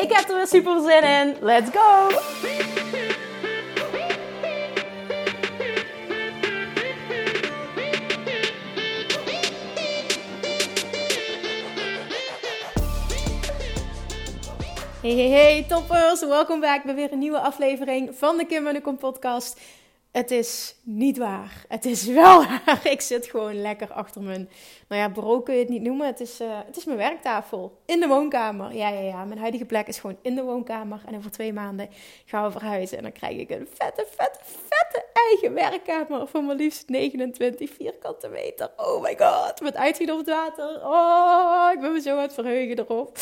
Ik heb er weer super zin in. Let's go! Hey, hey, hey, toppers! Welkom bij weer een nieuwe aflevering van de Kim en de Kom podcast. Het is niet waar. Het is wel waar. Ik zit gewoon lekker achter mijn, nou ja, bureau kun je het niet noemen. Het is, uh, het is mijn werktafel in de woonkamer. Ja, ja, ja. Mijn huidige plek is gewoon in de woonkamer. En over twee maanden gaan we verhuizen. En dan krijg ik een vette, vette, vette eigen werkkamer van maar liefst 29 vierkante meter. Oh my god. Met uitzicht op het water. Oh, ik ben me zo aan het verheugen erop.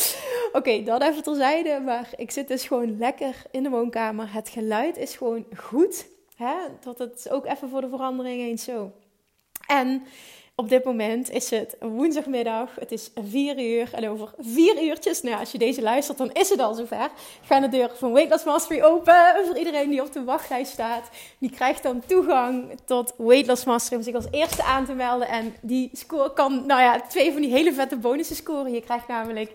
Oké, dat even terzijde. Maar ik zit dus gewoon lekker in de woonkamer. Het geluid is gewoon goed. Hè? Dat het ook even voor de verandering eens zo. En op dit moment is het woensdagmiddag. Het is vier uur. En over vier uurtjes, nou als je deze luistert, dan is het al zover. Gaan de deuren van Weight Loss Mastery open. Voor iedereen die op de wachtlijst staat. Die krijgt dan toegang tot Weight Loss Mastery om zich als eerste aan te melden. En die score kan, nou ja, twee van die hele vette bonussen scoren. Je krijgt namelijk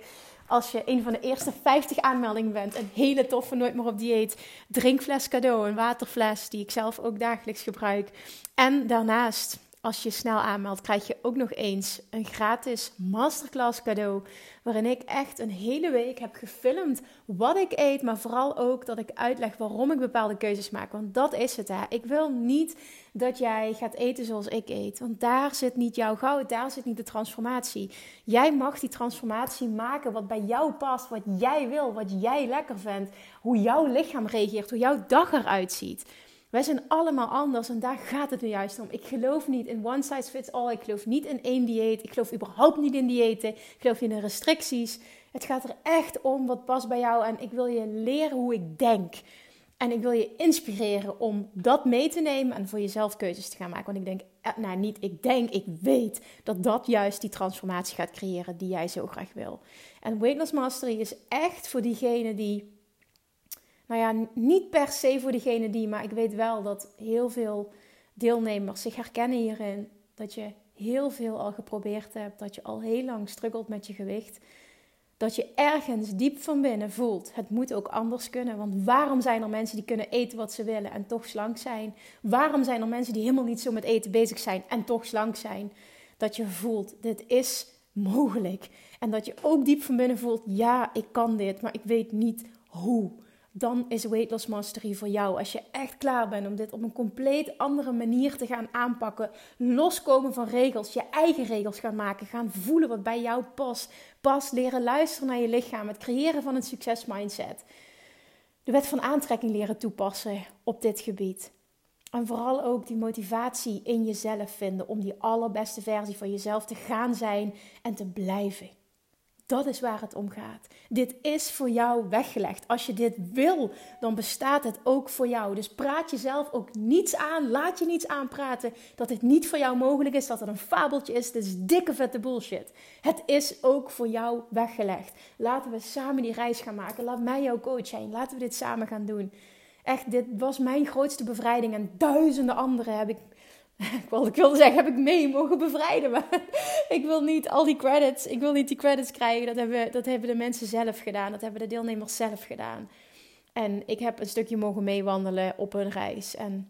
als je een van de eerste 50 aanmeldingen bent. Een hele toffe Nooit meer op dieet drinkfles cadeau. Een waterfles die ik zelf ook dagelijks gebruik. En daarnaast, als je snel aanmeldt, krijg je ook nog eens een gratis masterclass cadeau. Waarin ik echt een hele week heb gefilmd wat ik eet. Maar vooral ook dat ik uitleg waarom ik bepaalde keuzes maak. Want dat is het hè. Ik wil niet dat jij gaat eten zoals ik eet. Want daar zit niet jouw goud, daar zit niet de transformatie. Jij mag die transformatie maken wat bij jou past, wat jij wil, wat jij lekker vindt, hoe jouw lichaam reageert, hoe jouw dag eruit ziet. Wij zijn allemaal anders en daar gaat het nu juist om. Ik geloof niet in one size fits all. Ik geloof niet in één dieet. Ik geloof überhaupt niet in diëten. Ik geloof niet in restricties. Het gaat er echt om wat past bij jou en ik wil je leren hoe ik denk. En ik wil je inspireren om dat mee te nemen en voor jezelf keuzes te gaan maken. Want ik denk, eh, nou niet ik denk, ik weet dat dat juist die transformatie gaat creëren die jij zo graag wil. En Weight Loss Mastery is echt voor diegenen die, nou ja, niet per se voor diegenen die, maar ik weet wel dat heel veel deelnemers zich herkennen hierin. Dat je heel veel al geprobeerd hebt, dat je al heel lang struggelt met je gewicht dat je ergens diep van binnen voelt, het moet ook anders kunnen. Want waarom zijn er mensen die kunnen eten wat ze willen en toch slank zijn? Waarom zijn er mensen die helemaal niet zo met eten bezig zijn en toch slank zijn? Dat je voelt, dit is mogelijk. En dat je ook diep van binnen voelt, ja, ik kan dit, maar ik weet niet hoe dan is Weight Loss Mastery voor jou. Als je echt klaar bent om dit op een compleet andere manier te gaan aanpakken. Loskomen van regels, je eigen regels gaan maken. Gaan voelen wat bij jou past. Pas leren luisteren naar je lichaam. Het creëren van een succesmindset. De wet van aantrekking leren toepassen op dit gebied. En vooral ook die motivatie in jezelf vinden om die allerbeste versie van jezelf te gaan zijn en te blijven. Dat is waar het om gaat. Dit is voor jou weggelegd. Als je dit wil, dan bestaat het ook voor jou. Dus praat jezelf ook niets aan. Laat je niets aanpraten dat het niet voor jou mogelijk is, dat het een fabeltje is. Dit is dikke vette bullshit. Het is ook voor jou weggelegd. Laten we samen die reis gaan maken. Laat mij jouw coach zijn. Laten we dit samen gaan doen. Echt, dit was mijn grootste bevrijding. En duizenden anderen heb ik ik wilde, ik wilde zeggen, heb ik mee mogen bevrijden. Maar ik wil niet al die credits, ik wil niet die credits krijgen. Dat hebben, dat hebben de mensen zelf gedaan. Dat hebben de deelnemers zelf gedaan. En ik heb een stukje mogen meewandelen op hun reis. En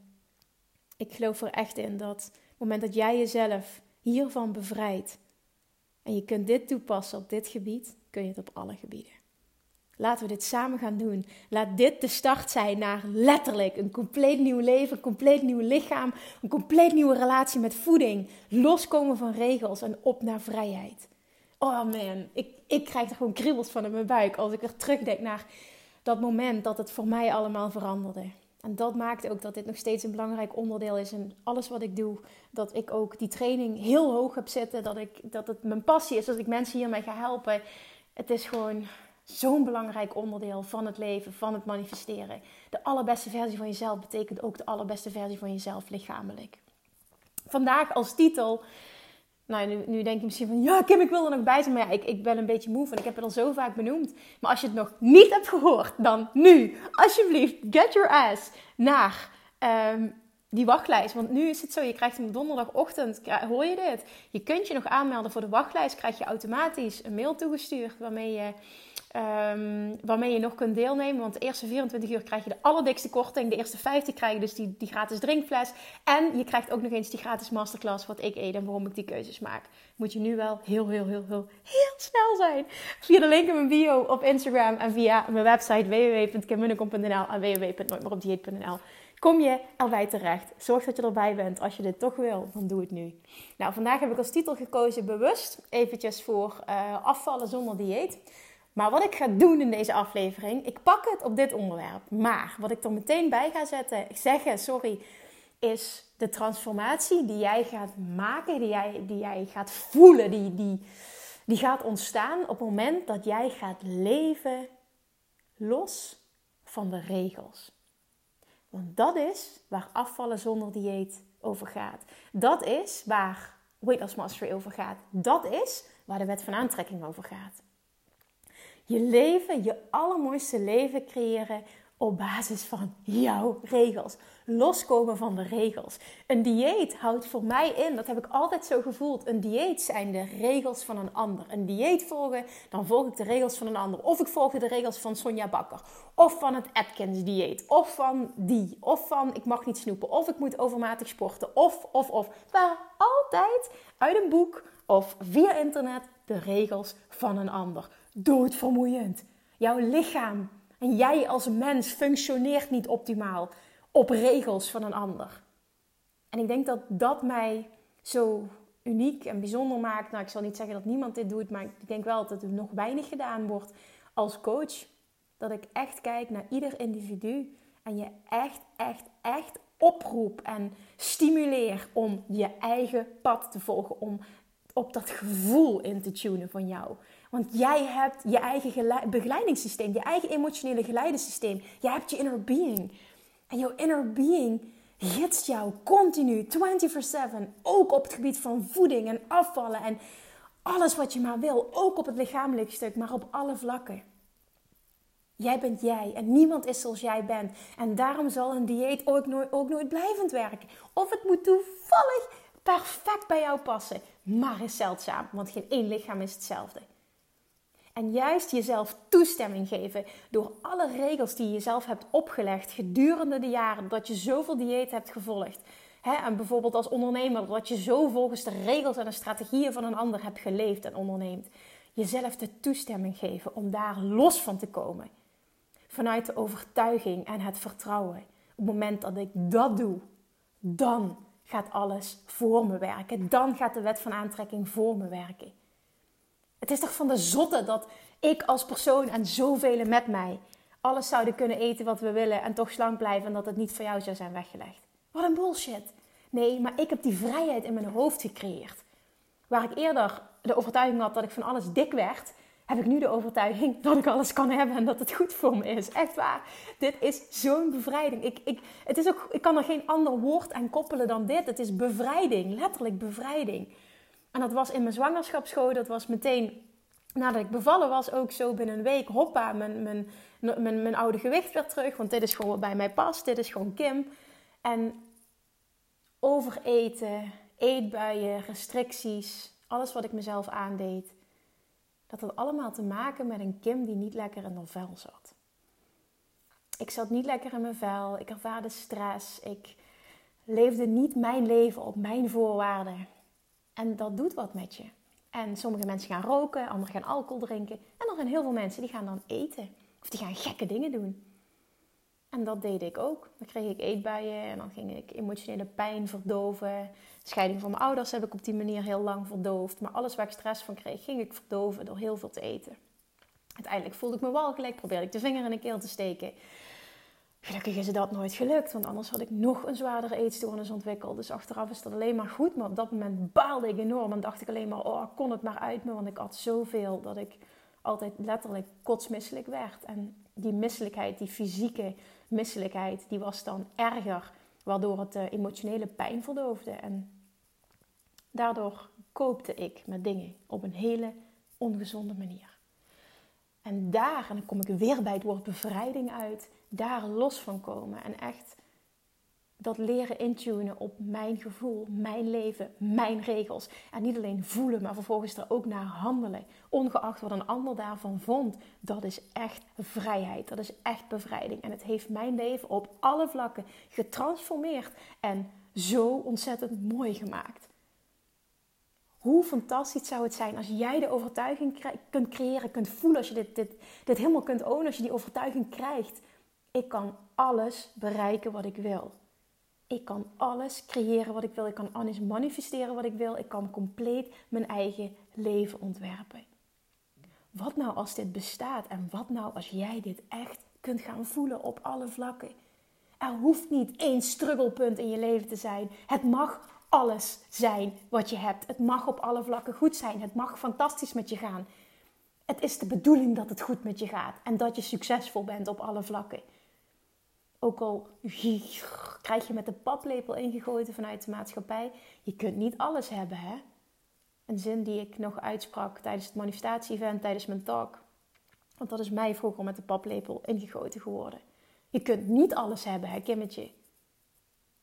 ik geloof er echt in dat op het moment dat jij jezelf hiervan bevrijdt. En je kunt dit toepassen op dit gebied, kun je het op alle gebieden. Laten we dit samen gaan doen. Laat dit de start zijn naar letterlijk een compleet nieuw leven, een compleet nieuw lichaam, een compleet nieuwe relatie met voeding. Loskomen van regels en op naar vrijheid. Oh man, ik, ik krijg er gewoon kriebels van in mijn buik als ik er terugdenk naar dat moment dat het voor mij allemaal veranderde. En dat maakt ook dat dit nog steeds een belangrijk onderdeel is in alles wat ik doe. Dat ik ook die training heel hoog heb zitten. Dat, ik, dat het mijn passie is, dat ik mensen hiermee ga helpen. Het is gewoon Zo'n belangrijk onderdeel van het leven, van het manifesteren. De allerbeste versie van jezelf betekent ook de allerbeste versie van jezelf lichamelijk. Vandaag als titel. Nou, nu, denk je misschien van ja, Kim, ik wil er nog bij zijn. Maar ja, ik, ik ben een beetje moe van. Ik heb het al zo vaak benoemd. Maar als je het nog niet hebt gehoord, dan nu, alsjeblieft, get your ass naar ehm, die wachtlijst. Want nu is het zo, je krijgt hem donderdagochtend, hoor je dit? Je kunt je nog aanmelden voor de wachtlijst. Krijg je automatisch een mail toegestuurd waarmee je Um, waarmee je nog kunt deelnemen. Want de eerste 24 uur krijg je de allerdikste korting. De eerste 50 krijg je dus die, die gratis drinkfles. En je krijgt ook nog eens die gratis masterclass wat ik eet en waarom ik die keuzes maak. Moet je nu wel heel, heel, heel, heel, heel snel zijn. Via de link in mijn bio op Instagram en via mijn website www.kimmunnekom.nl en www.nooitmeeropdieet.nl kom je erbij terecht. Zorg dat je erbij bent. Als je dit toch wil, dan doe het nu. Nou, vandaag heb ik als titel gekozen bewust eventjes voor uh, afvallen zonder dieet. Maar wat ik ga doen in deze aflevering, ik pak het op dit onderwerp. Maar wat ik er meteen bij ga zetten, zeggen, sorry, is de transformatie die jij gaat maken, die jij, die jij gaat voelen, die, die, die gaat ontstaan op het moment dat jij gaat leven los van de regels. Want dat is waar afvallen zonder dieet over gaat. Dat is waar Weight Loss Mastery over gaat. Dat is waar de wet van aantrekking over gaat je leven, je allermooiste leven creëren op basis van jouw regels. Loskomen van de regels. Een dieet houdt voor mij in, dat heb ik altijd zo gevoeld. Een dieet zijn de regels van een ander. Een dieet volgen, dan volg ik de regels van een ander. Of ik volg de regels van Sonja Bakker. Of van het Atkins dieet. Of van die. Of van ik mag niet snoepen. Of ik moet overmatig sporten. Of, of, of. Het altijd uit een boek of via internet de regels van een ander doodvermoeiend. Jouw lichaam en jij als mens functioneert niet optimaal op regels van een ander. En ik denk dat dat mij zo uniek en bijzonder maakt. Nou, ik zal niet zeggen dat niemand dit doet, maar ik denk wel dat het nog weinig gedaan wordt als coach. Dat ik echt kijk naar ieder individu en je echt, echt, echt oproep en stimuleer om je eigen pad te volgen, om op dat gevoel in te tunen van jou. Want jij hebt je eigen begeleidingssysteem, je eigen emotionele geleidensysteem. Jij hebt je inner being. En jouw inner being gidst jou continu, 24/7. Ook op het gebied van voeding en afvallen en alles wat je maar wil. Ook op het lichamelijke stuk, maar op alle vlakken. Jij bent jij en niemand is zoals jij bent. En daarom zal een dieet ook nooit, ook nooit blijvend werken. Of het moet toevallig perfect bij jou passen, maar is zeldzaam, want geen één lichaam is hetzelfde. En juist jezelf toestemming geven door alle regels die je jezelf hebt opgelegd gedurende de jaren dat je zoveel dieet hebt gevolgd. en bijvoorbeeld als ondernemer dat je zo volgens de regels en de strategieën van een ander hebt geleefd en onderneemt. Jezelf de toestemming geven om daar los van te komen. Vanuit de overtuiging en het vertrouwen. Op het moment dat ik dat doe, dan gaat alles voor me werken. Dan gaat de wet van aantrekking voor me werken. Het is toch van de zotte dat ik als persoon en zoveel met mij alles zouden kunnen eten wat we willen en toch slank blijven en dat het niet voor jou zou zijn weggelegd. Wat een bullshit. Nee, maar ik heb die vrijheid in mijn hoofd gecreëerd. Waar ik eerder de overtuiging had dat ik van alles dik werd, heb ik nu de overtuiging dat ik alles kan hebben en dat het goed voor me is. Echt waar. Dit is zo'n bevrijding. Ik, ik, het is ook, ik kan er geen ander woord aan koppelen dan dit. Het is bevrijding. Letterlijk bevrijding. En dat was in mijn zwangerschapsschool. Dat was meteen nadat ik bevallen was, ook zo binnen een week. Hoppa, mijn, mijn, mijn, mijn oude gewicht weer terug. Want dit is gewoon wat bij mij past. Dit is gewoon Kim. En overeten, eetbuien, restricties. Alles wat ik mezelf aandeed. Dat had allemaal te maken met een Kim die niet lekker in haar vel zat. Ik zat niet lekker in mijn vel. Ik ervaarde stress. Ik leefde niet mijn leven op mijn voorwaarden. En dat doet wat met je. En sommige mensen gaan roken, anderen gaan alcohol drinken. En er zijn heel veel mensen die gaan dan eten. Of die gaan gekke dingen doen. En dat deed ik ook. Dan kreeg ik eetbuien en dan ging ik emotionele pijn verdoven. Scheiding van mijn ouders heb ik op die manier heel lang verdoofd. Maar alles waar ik stress van kreeg, ging ik verdoven door heel veel te eten. Uiteindelijk voelde ik me walgelijk, probeerde ik de vinger in de keel te steken. Gelukkig is dat nooit gelukt, want anders had ik nog een zwaardere eetstoornis ontwikkeld. Dus achteraf is dat alleen maar goed. Maar op dat moment baalde ik enorm en dacht ik alleen maar, oh, kon het maar uit me. Want ik had zoveel dat ik altijd letterlijk kotsmisselijk werd. En die misselijkheid, die fysieke misselijkheid, die was dan erger, waardoor het uh, emotionele pijn verdoofde. En daardoor koopte ik met dingen op een hele ongezonde manier. En daar, en dan kom ik weer bij het woord bevrijding uit, daar los van komen en echt dat leren intunen op mijn gevoel, mijn leven, mijn regels. En niet alleen voelen, maar vervolgens er ook naar handelen. Ongeacht wat een ander daarvan vond. Dat is echt vrijheid. Dat is echt bevrijding. En het heeft mijn leven op alle vlakken getransformeerd. En zo ontzettend mooi gemaakt. Hoe fantastisch zou het zijn als jij de overtuiging kunt creëren, kunt voelen, als je dit, dit, dit helemaal kunt ownen, als je die overtuiging krijgt. Ik kan alles bereiken wat ik wil. Ik kan alles creëren wat ik wil. Ik kan alles manifesteren wat ik wil. Ik kan compleet mijn eigen leven ontwerpen. Wat nou als dit bestaat en wat nou als jij dit echt kunt gaan voelen op alle vlakken? Er hoeft niet één strugglepunt in je leven te zijn. Het mag alles zijn wat je hebt. Het mag op alle vlakken goed zijn. Het mag fantastisch met je gaan. Het is de bedoeling dat het goed met je gaat en dat je succesvol bent op alle vlakken. Ook al krijg je met de paplepel ingegoten vanuit de maatschappij, je kunt niet alles hebben, hè? Een zin die ik nog uitsprak tijdens het manifestatie-event, tijdens mijn talk. Want dat is mij vroeger met de paplepel ingegoten geworden. Je kunt niet alles hebben, hè, Kimmetje?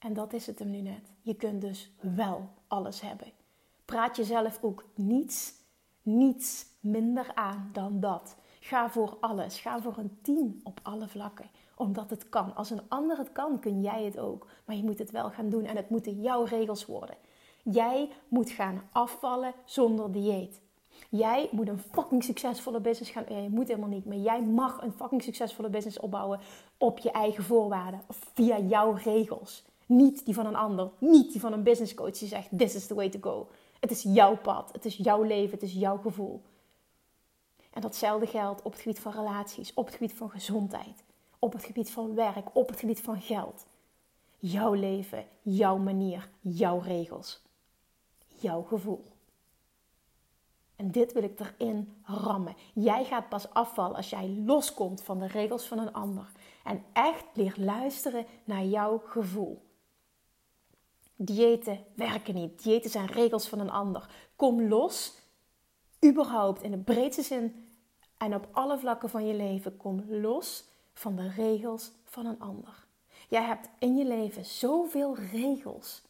En dat is het hem nu net. Je kunt dus wel alles hebben. Praat jezelf ook niets, niets minder aan dan dat. Ga voor alles. Ga voor een team op alle vlakken omdat het kan. Als een ander het kan, kun jij het ook. Maar je moet het wel gaan doen en het moeten jouw regels worden. Jij moet gaan afvallen zonder dieet. Jij moet een fucking succesvolle business gaan. Ja, je moet helemaal niet, maar jij mag een fucking succesvolle business opbouwen op je eigen voorwaarden. Of via jouw regels. Niet die van een ander. Niet die van een business coach die zegt: This is the way to go. Het is jouw pad. Het is jouw leven. Het is jouw gevoel. En datzelfde geldt op het gebied van relaties, op het gebied van gezondheid op het gebied van werk, op het gebied van geld. Jouw leven, jouw manier, jouw regels, jouw gevoel. En dit wil ik erin rammen. Jij gaat pas afvallen als jij loskomt van de regels van een ander en echt leert luisteren naar jouw gevoel. Diëten werken niet. Diëten zijn regels van een ander. Kom los, überhaupt in de breedste zin en op alle vlakken van je leven. Kom los van de regels van een ander. Jij hebt in je leven zoveel regels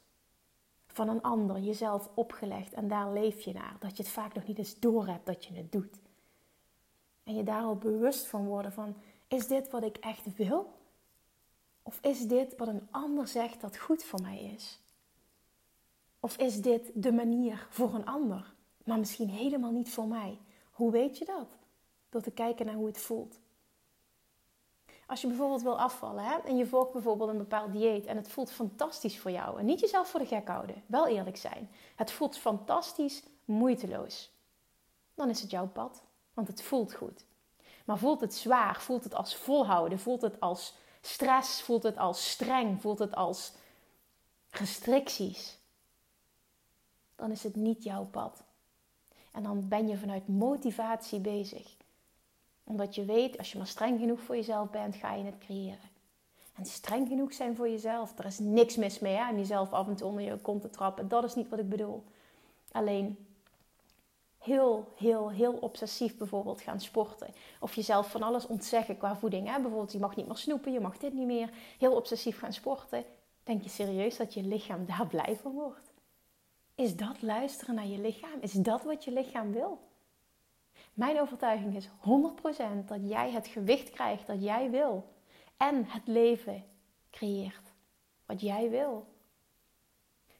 van een ander jezelf opgelegd en daar leef je naar, dat je het vaak nog niet eens doorhebt dat je het doet. En je daarop bewust van worden van, is dit wat ik echt wil? Of is dit wat een ander zegt dat goed voor mij is? Of is dit de manier voor een ander, maar misschien helemaal niet voor mij? Hoe weet je dat? Door te kijken naar hoe het voelt. Als je bijvoorbeeld wil afvallen hè, en je volgt bijvoorbeeld een bepaald dieet en het voelt fantastisch voor jou. En niet jezelf voor de gek houden, wel eerlijk zijn. Het voelt fantastisch, moeiteloos. Dan is het jouw pad, want het voelt goed. Maar voelt het zwaar, voelt het als volhouden, voelt het als stress, voelt het als streng, voelt het als restricties. Dan is het niet jouw pad. En dan ben je vanuit motivatie bezig omdat je weet, als je maar streng genoeg voor jezelf bent, ga je het creëren. En streng genoeg zijn voor jezelf. Er is niks mis mee hè, om jezelf af en toe onder je kont te trappen. Dat is niet wat ik bedoel. Alleen heel, heel, heel obsessief bijvoorbeeld gaan sporten. Of jezelf van alles ontzeggen qua voeding. Hè? Bijvoorbeeld, je mag niet meer snoepen, je mag dit niet meer. Heel obsessief gaan sporten. Denk je serieus dat je lichaam daar blij van wordt? Is dat luisteren naar je lichaam? Is dat wat je lichaam wil? Mijn overtuiging is 100% dat jij het gewicht krijgt dat jij wil. En het leven creëert wat jij wil.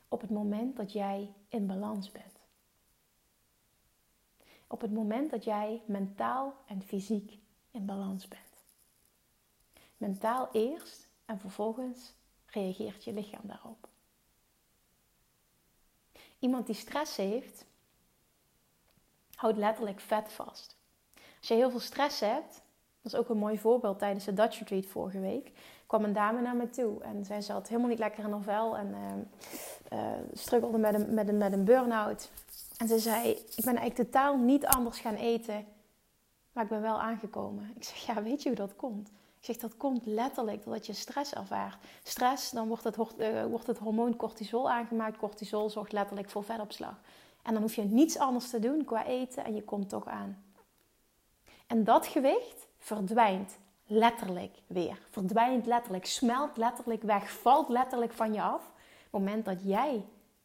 Op het moment dat jij in balans bent. Op het moment dat jij mentaal en fysiek in balans bent. Mentaal eerst en vervolgens reageert je lichaam daarop. Iemand die stress heeft, houdt letterlijk vet vast. Als je heel veel stress hebt, dat is ook een mooi voorbeeld tijdens de Dutch Retreat vorige week, kwam een dame naar me toe en zij zat helemaal niet lekker in haar vel en uh, struggelde met een, met een, met een burn-out. En ze zei, ik ben eigenlijk totaal niet anders gaan eten Maar ik ben wel aangekomen. Ik zeg, ja, weet je hoe dat komt? Ik zeg, dat komt letterlijk doordat je stress ervaart. Stress, dan wordt het, uh, wordt het hormoon cortisol aangemaakt. Cortisol zorgt letterlijk voor vetopslag. En dan hoef je niets anders te doen qua eten en je komt toch aan. En dat gewicht verdwijnt letterlijk weer. Verdwijnt letterlijk, smelt letterlijk weg, valt letterlijk van je af. Op het moment dat jij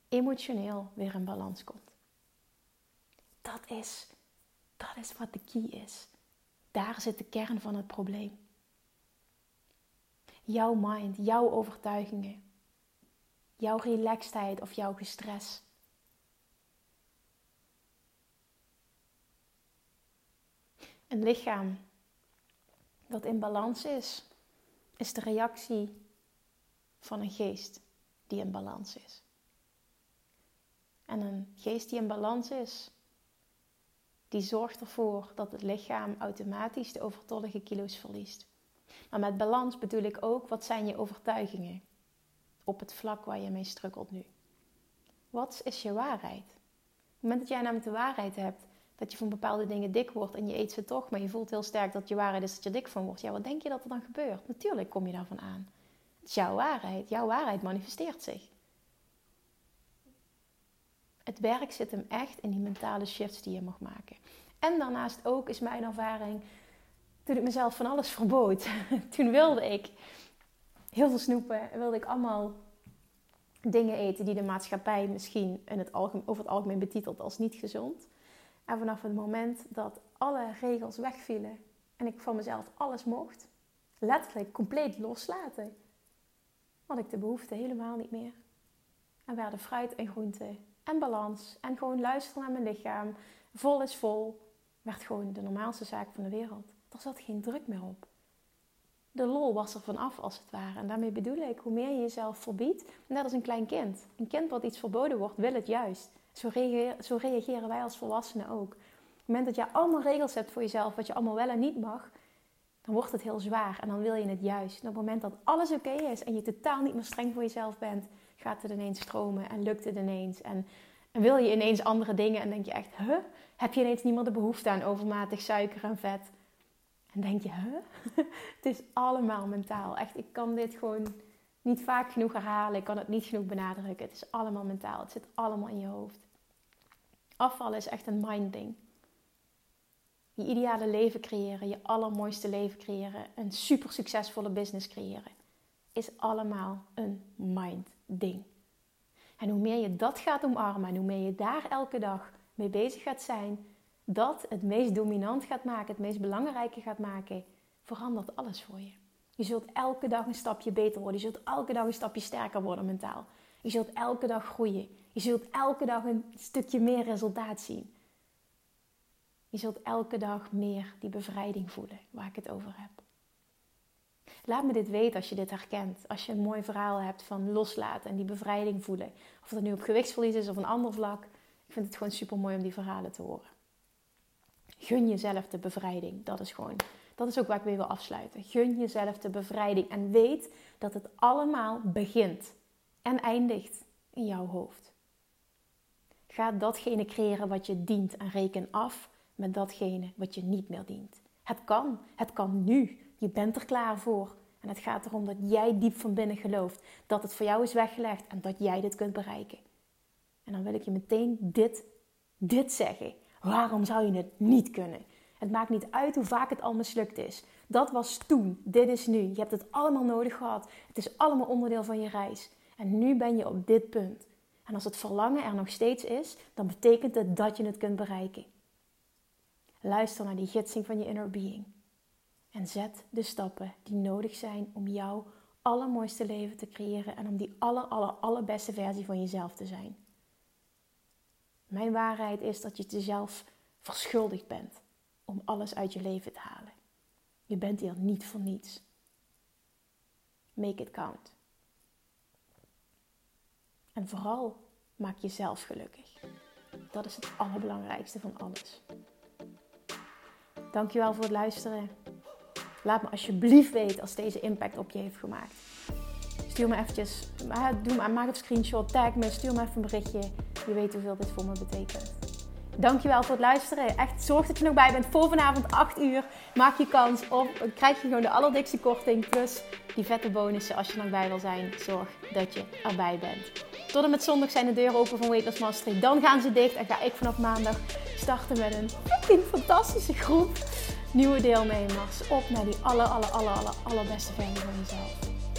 emotioneel weer in balans komt. Dat is, dat is wat de key is. Daar zit de kern van het probleem. Jouw mind, jouw overtuigingen, jouw relaxedheid of jouw gestres. Een lichaam dat in balans is, is de reactie van een geest die in balans is. En een geest die in balans is, die zorgt ervoor dat het lichaam automatisch de overtollige kilo's verliest. Maar met balans bedoel ik ook, wat zijn je overtuigingen op het vlak waar je mee strukkelt nu? Wat is je waarheid? Op het moment dat jij namelijk de waarheid hebt, dat je van bepaalde dingen dik wordt en je eet ze toch, maar je voelt heel sterk dat je waarheid is dat je dik van wordt. Ja, wat denk je dat er dan gebeurt? Natuurlijk kom je daarvan aan. Het is jouw waarheid. Jouw waarheid manifesteert zich. Het werk zit hem echt in die mentale shifts die je mag maken. En daarnaast ook is mijn ervaring, toen ik mezelf van alles verbood, toen wilde ik heel veel snoepen, wilde ik allemaal dingen eten die de maatschappij misschien in het algemeen, over het algemeen betitelt als niet gezond. En vanaf het moment dat alle regels wegvielen en ik van mezelf alles mocht, letterlijk compleet loslaten, had ik de behoefte helemaal niet meer. En werden fruit en groenten en balans en gewoon luisteren naar mijn lichaam, vol is vol, werd gewoon de normaalste zaak van de wereld. Er zat geen druk meer op. De lol was er vanaf als het ware. En daarmee bedoel ik, hoe meer je jezelf verbiedt, net als een klein kind. Een kind wat iets verboden wordt, wil het juist. Zo, zo reageren wij als volwassenen ook. Op het moment dat je allemaal regels hebt voor jezelf, wat je allemaal wel en niet mag, dan wordt het heel zwaar en dan wil je het juist. Op het moment dat alles oké is en je totaal niet meer streng voor jezelf bent, gaat het ineens stromen en lukt het ineens. En, en wil je ineens andere dingen en denk je echt, huh? Heb je ineens niet meer de behoefte aan overmatig suiker en vet? En denk je, het is allemaal mentaal. Echt, ik kan dit gewoon niet vaak genoeg herhalen. Ik kan het niet genoeg benadrukken. Het is allemaal mentaal. Het zit allemaal in je hoofd. Afvallen is echt een mind ding. Je ideale leven creëren, je allermooiste leven creëren, een super succesvolle business creëren, is allemaal een mind ding. En hoe meer je dat gaat omarmen en hoe meer je daar elke dag mee bezig gaat zijn, dat het meest dominant gaat maken, het meest belangrijke gaat maken, verandert alles voor je. Je zult elke dag een stapje beter worden. Je zult elke dag een stapje sterker worden mentaal. Je zult elke dag groeien. Je zult elke dag een stukje meer resultaat zien. Je zult elke dag meer die bevrijding voelen waar ik het over heb. Laat me dit weten als je dit herkent. Als je een mooi verhaal hebt van loslaten en die bevrijding voelen. Of dat nu op gewichtsverlies is of een ander vlak. Ik vind het gewoon super mooi om die verhalen te horen. Gun jezelf de bevrijding. Dat is gewoon, dat is ook waar ik mee wil afsluiten. Gun jezelf de bevrijding en weet dat het allemaal begint en eindigt in jouw hoofd. Ga datgene creëren wat je dient en reken af met datgene wat je niet meer dient. Het kan, het kan nu. Je bent er klaar voor. En het gaat erom dat jij diep van binnen gelooft dat het voor jou is weggelegd en dat jij dit kunt bereiken. En dan wil ik je meteen dit, dit zeggen. Waarom zou je het niet kunnen? Het maakt niet uit hoe vaak het al mislukt is. Dat was toen, dit is nu. Je hebt het allemaal nodig gehad. Het is allemaal onderdeel van je reis. En nu ben je op dit punt. En als het verlangen er nog steeds is, dan betekent het dat je het kunt bereiken. Luister naar die gidsing van je inner being. En zet de stappen die nodig zijn om jouw allermooiste leven te creëren en om die aller, aller, allerbeste versie van jezelf te zijn. Mijn waarheid is dat je jezelf verschuldigd bent om alles uit je leven te halen. Je bent hier niet voor niets. Make it count. En vooral maak jezelf gelukkig. Dat is het allerbelangrijkste van alles. Dankjewel voor het luisteren. Laat me alsjeblieft weten als deze impact op je heeft gemaakt. Stuur me eventjes, doe maak een screenshot, tag me, stuur me even een berichtje. Je weet hoeveel dit voor me betekent. Dankjewel voor het luisteren. Echt, zorg dat je nog bij bent voor vanavond 8 uur. Maak je kans op, krijg je gewoon de allerdikste korting. Plus die vette bonussen als je nog bij wil zijn. Zorg dat je erbij bent. Tot en met zondag zijn de deuren open van Weightless Mastery. Dan gaan ze dicht en ga ik vanaf maandag starten met een fucking fantastische groep nieuwe deelnemers. Op naar die aller, aller, aller, aller, allerbeste versie van jezelf.